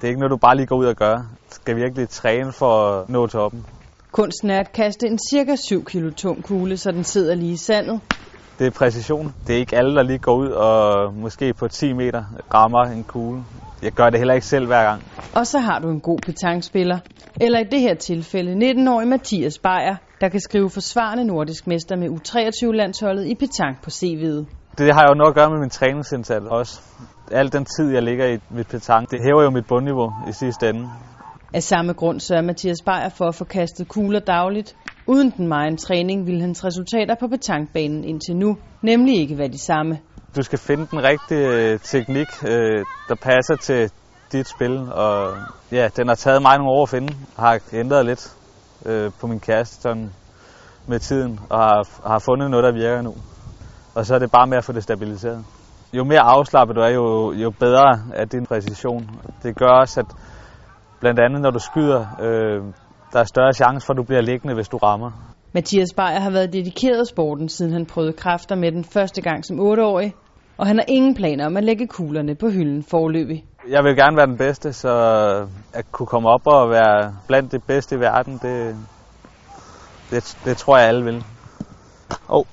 Det er ikke noget, du bare lige går ud og gør. Du skal virkelig træne for at nå toppen. Kunsten er at kaste en cirka 7 kilo tung kugle, så den sidder lige i sandet. Det er præcision. Det er ikke alle, der lige går ud og måske på 10 meter rammer en kugle. Jeg gør det heller ikke selv hver gang. Og så har du en god petangspiller. Eller i det her tilfælde 19-årig Mathias Beyer, der kan skrive forsvarende nordisk mester med U23-landsholdet i petang på CV'et. Det har jo noget at gøre med min træningsindsats også. Al den tid, jeg ligger i mit petang, det hæver jo mit bundniveau i sidste ende. Af samme grund sørger Mathias Beyer for at få kastet kugler dagligt. Uden den meget træning ville hans resultater på petangbanen indtil nu nemlig ikke være de samme. Du skal finde den rigtige teknik, øh, der passer til dit spil. Og ja, den har taget mig nogle år at finde. Har ændret lidt øh, på min kast sådan med tiden, og har, har fundet noget, der virker nu. Og så er det bare med at få det stabiliseret. Jo mere afslappet du er, jo, jo bedre er din præcision. Det gør også, at blandt andet når du skyder, øh, der er større chance for, at du bliver liggende, hvis du rammer. Mathias Beyer har været dedikeret sporten, siden han prøvede kræfter med den første gang som 8-årig, og han har ingen planer om at lægge kuglerne på hylden forløbig. Jeg vil gerne være den bedste, så at kunne komme op og være blandt de bedste i verden, det, det, det tror jeg alle vil. Oh.